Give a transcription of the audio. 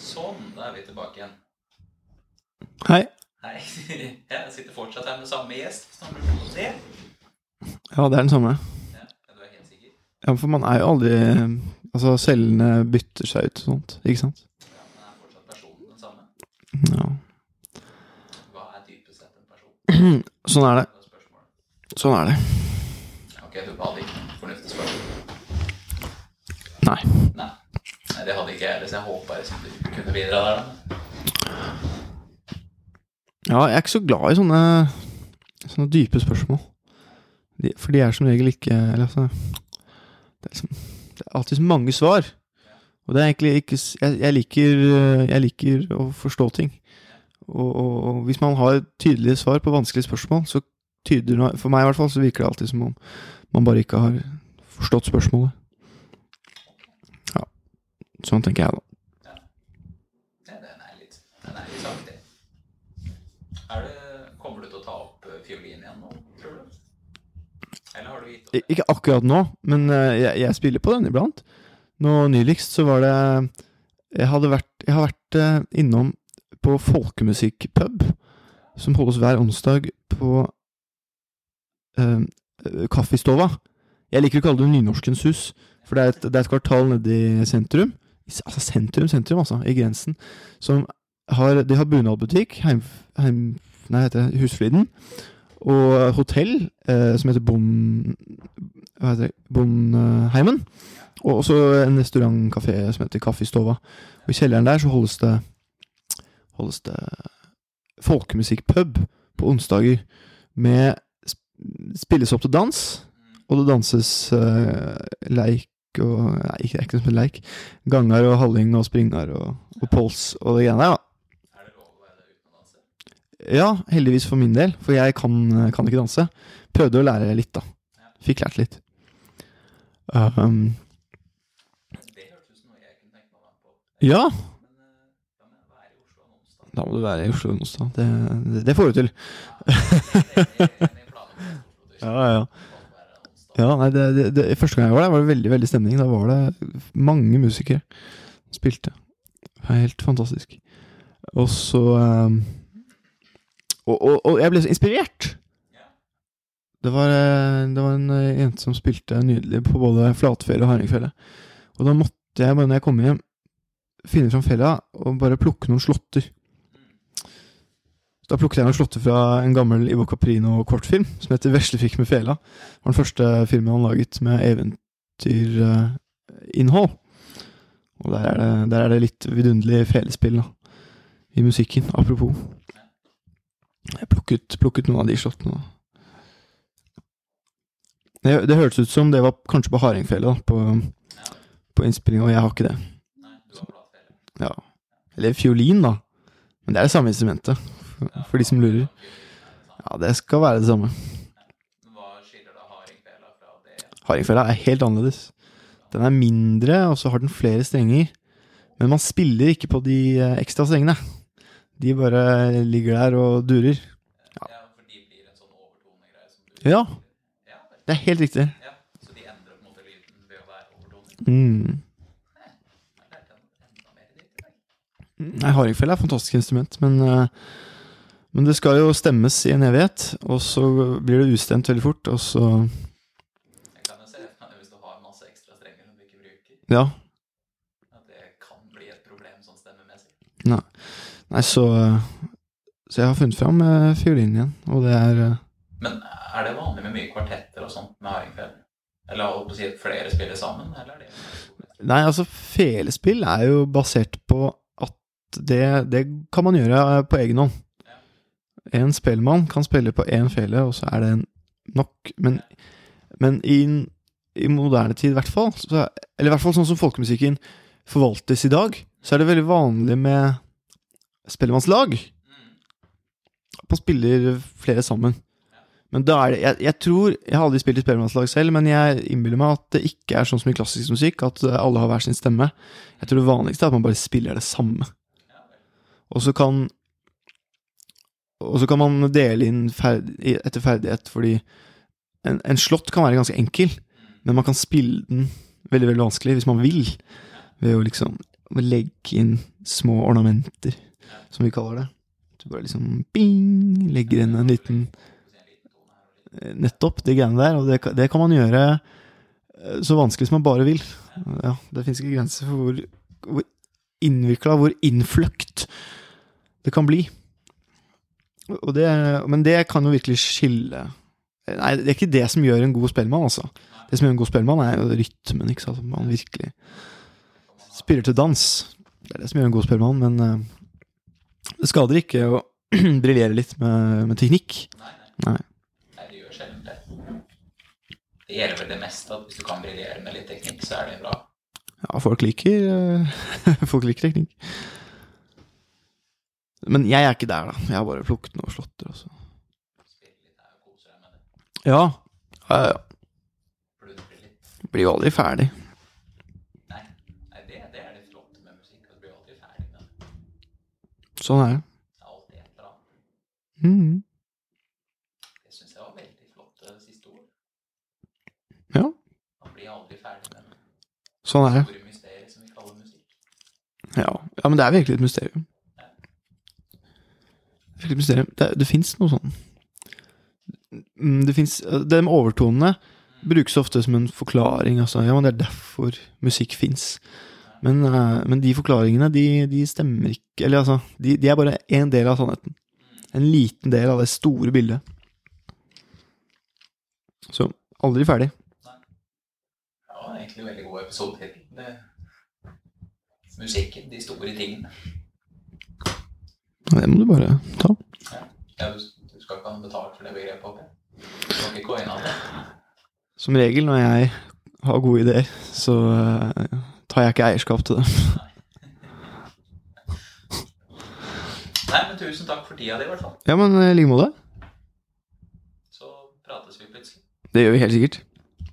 Sånn, da er vi tilbake igjen. Hei. Hei. Jeg sitter fortsatt her med samme gjest. Ja, det er den samme. Ja, du er helt sikker? Ja, for man er jo aldri Altså, cellene bytter seg ut og sånt, ikke sant? Ja, men er fortsatt personen den samme? Ja. Hva er dypest sett en person? Sånn er det. Sånn er det. Ok, du hadde ikke fornuftig spørsmål? Nei. Nei. Det hadde ikke jeg så jeg håpa du kunne bidra der, da. Ja, jeg er ikke så glad i sånne, sånne dype spørsmål. De, for de er som regel ikke Eller altså Det er, liksom, det er alltid så mange svar. Og det er egentlig ikke Jeg, jeg, liker, jeg liker å forstå ting. Og, og, og hvis man har tydelige svar på vanskelige spørsmål, så tyder For meg i hvert fall så virker det alltid som om man bare ikke har forstått spørsmålet. Sånn tenker jeg, da. Ja, den er litt, den er litt. Er det, kommer du til å ta opp eh, fiolin igjen nå, tror du? Eller har du gitt opp? Ikke akkurat nå, men eh, jeg, jeg spiller på den iblant. Nå nyligst så var det Jeg, vært, jeg har vært eh, innom på folkemusikkpub, som holdes hver onsdag på øh, Kaffestova. Jeg liker å kalle det Nynorskens hus, for det er et, det er et kvartal nede i sentrum. Altså sentrum, sentrum, altså, i grensen. Som har De har bunadbutikk, heim, heim, nei, heter det Husfliden, og hotell eh, som heter Bond... Hva heter det? Bondheimen. Og også en restaurantkafé som heter Kaffestova. Og i kjelleren der så holdes det Holdes det folkemusikkpub på onsdager med sp- Spilles opp til dans, og det danses uh, leik og Nei, ikke, ikke som en leik. Ganger og halling og springer og, og pols og det greiene der, da. Er det lov å være uten å danse? Ja, heldigvis for min del, for jeg kan, kan ikke danse. Prøvde å lære litt, da. Fikk lært litt. Um, ja, eh, da må du være i Oslo en onsdag. Det, det, det får du til. Ja, ja, ja. Nei, det, det, det, Første gang jeg var der, var det veldig veldig stemning. Da var det mange musikere som spilte. Helt fantastisk. Og så um, og, og, og jeg ble så inspirert! Det var, eh, det var en eh, jente som spilte nydelig på både flatfele og hardingfele. Og da måtte jeg, bare når jeg kom hjem, finne fram fela og bare plukke noen slåtter. Da plukket jeg noen slåtter fra en gammel Ivo Caprino-kortfilm som heter 'Veslefikk med fela'. Det var den første filmen han laget med eventyrinnhold. Og der er, det, der er det litt vidunderlig felespill da, i musikken, apropos. Jeg plukket, plukket noen av de slottene. da. Det, det hørtes ut som det var kanskje på hardingfele på, på innspillinga, og jeg har ikke det. Nei, du har flatfele. Ja. Eller fiolin, da. Men det er det samme instrumentet, for, de som lurer. Ja, det skal være det samme. Hva skiller da hardingfela er helt annerledes. Den er mindre, og så har den flere strenger. Men man spiller ikke på de eh, ekstra strengene. De bare ligger der og durer. Ja, for de blir en sånn overtonegreie som du Ja, det er helt riktig. ja, så de endrer på en måte lyden ved å være overtone? Mm. Nei, Hardingfele er et fantastisk instrument, men, eh, men det skal jo stemmes i en evighet. Og så blir det ustemt veldig fort, og så Jeg kan jo se for hvis du har masse ekstra strenger som du ikke bruker, Ja. at det kan bli et problem sånn stemmemessig. Nei, Nei, så Så jeg har funnet fram eh, fiolinen igjen, og det er eh, Men er det vanlig med mye kvartetter og sånt med hardingfele? Eller holdt på å si flere spiller sammen, eller er det Nei, altså, felespill er jo basert på at det, det kan man gjøre eh, på egen hånd. En spellemann kan spille på én fele, og så er det nok. Men, men i, i moderne tid, i hvert fall, så, eller i hvert fall sånn som folkemusikken forvaltes i dag, så er det veldig vanlig med spellemannslag. Man spiller flere sammen. Men da er det jeg, jeg tror Jeg har aldri spilt i spellemannslag selv, men jeg innbiller meg at det ikke er sånn som i klassisk musikk, at alle har hver sin stemme. Jeg tror det vanligste er at man bare spiller det samme. Og så kan Og så kan man dele inn ferd, etter ferdighet, fordi en, en slått kan være ganske enkel, men man kan spille den veldig veldig vanskelig hvis man vil. Ved å liksom legge inn små ornamenter, som vi kaller det. Du bare liksom bing, legger inn en liten Nettopp, de greiene der. Og det, det kan man gjøre eh, så vanskelig som man bare vil. Ja, det fins ikke grenser for hvor, hvor innvikla, hvor innfløkt det kan bli. Det, men det kan jo virkelig skille Nei, det er ikke det som gjør en god spellemann, altså. Det som gjør en god spellemann, er jo rytmen, ikke sant. Man virkelig spiller til dans. Det er det som gjør en god spellemann, men uh, det skader ikke å briljere litt med, med teknikk. Nei, nei. Nei. Nei, det gjør sjelden det. Det gjelder vel det meste, at hvis du kan briljere med litt teknikk, så er det bra. Ja, folk liker Folk liker teknikk. Men jeg er ikke der, da. Jeg har bare plukket noen slåtter, altså. Det. Ja. ja, ja. Blir jo aldri ferdig. Det, det er det det. Sånn er det. Det er. Mhm. Det syns jeg var veldig flotte siste ord. Ja, Man blir aldri ferdig med det sånn er det. som vi musikk. Ja, ja men det er virkelig et mysterium. Virkelig mysterium. Det, det fins noe sånn Mm, Det fins med overtonene brukes ofte som en forklaring. Altså, ja, men det er derfor musikk fins. Men, eh, men de forklaringene, de, de stemmer ikke Eller altså, de, de er bare én del av sannheten. En liten del av det store bildet. Så aldri ferdig. Det var egentlig en veldig god episode Det- Musikken, de store tingene. Det må du bare ta. Ja, du, skal ikke ha betalt for det begrepet, Okay? Du skal ikke coine av det? Som regel når jeg har gode ideer, så eh, tar jeg ikke eierskap til det. Nei, men tusen takk for tida di, i hvert fall. Ja, men i like måte. Så prates vi plutselig. Det gjør vi helt sikkert.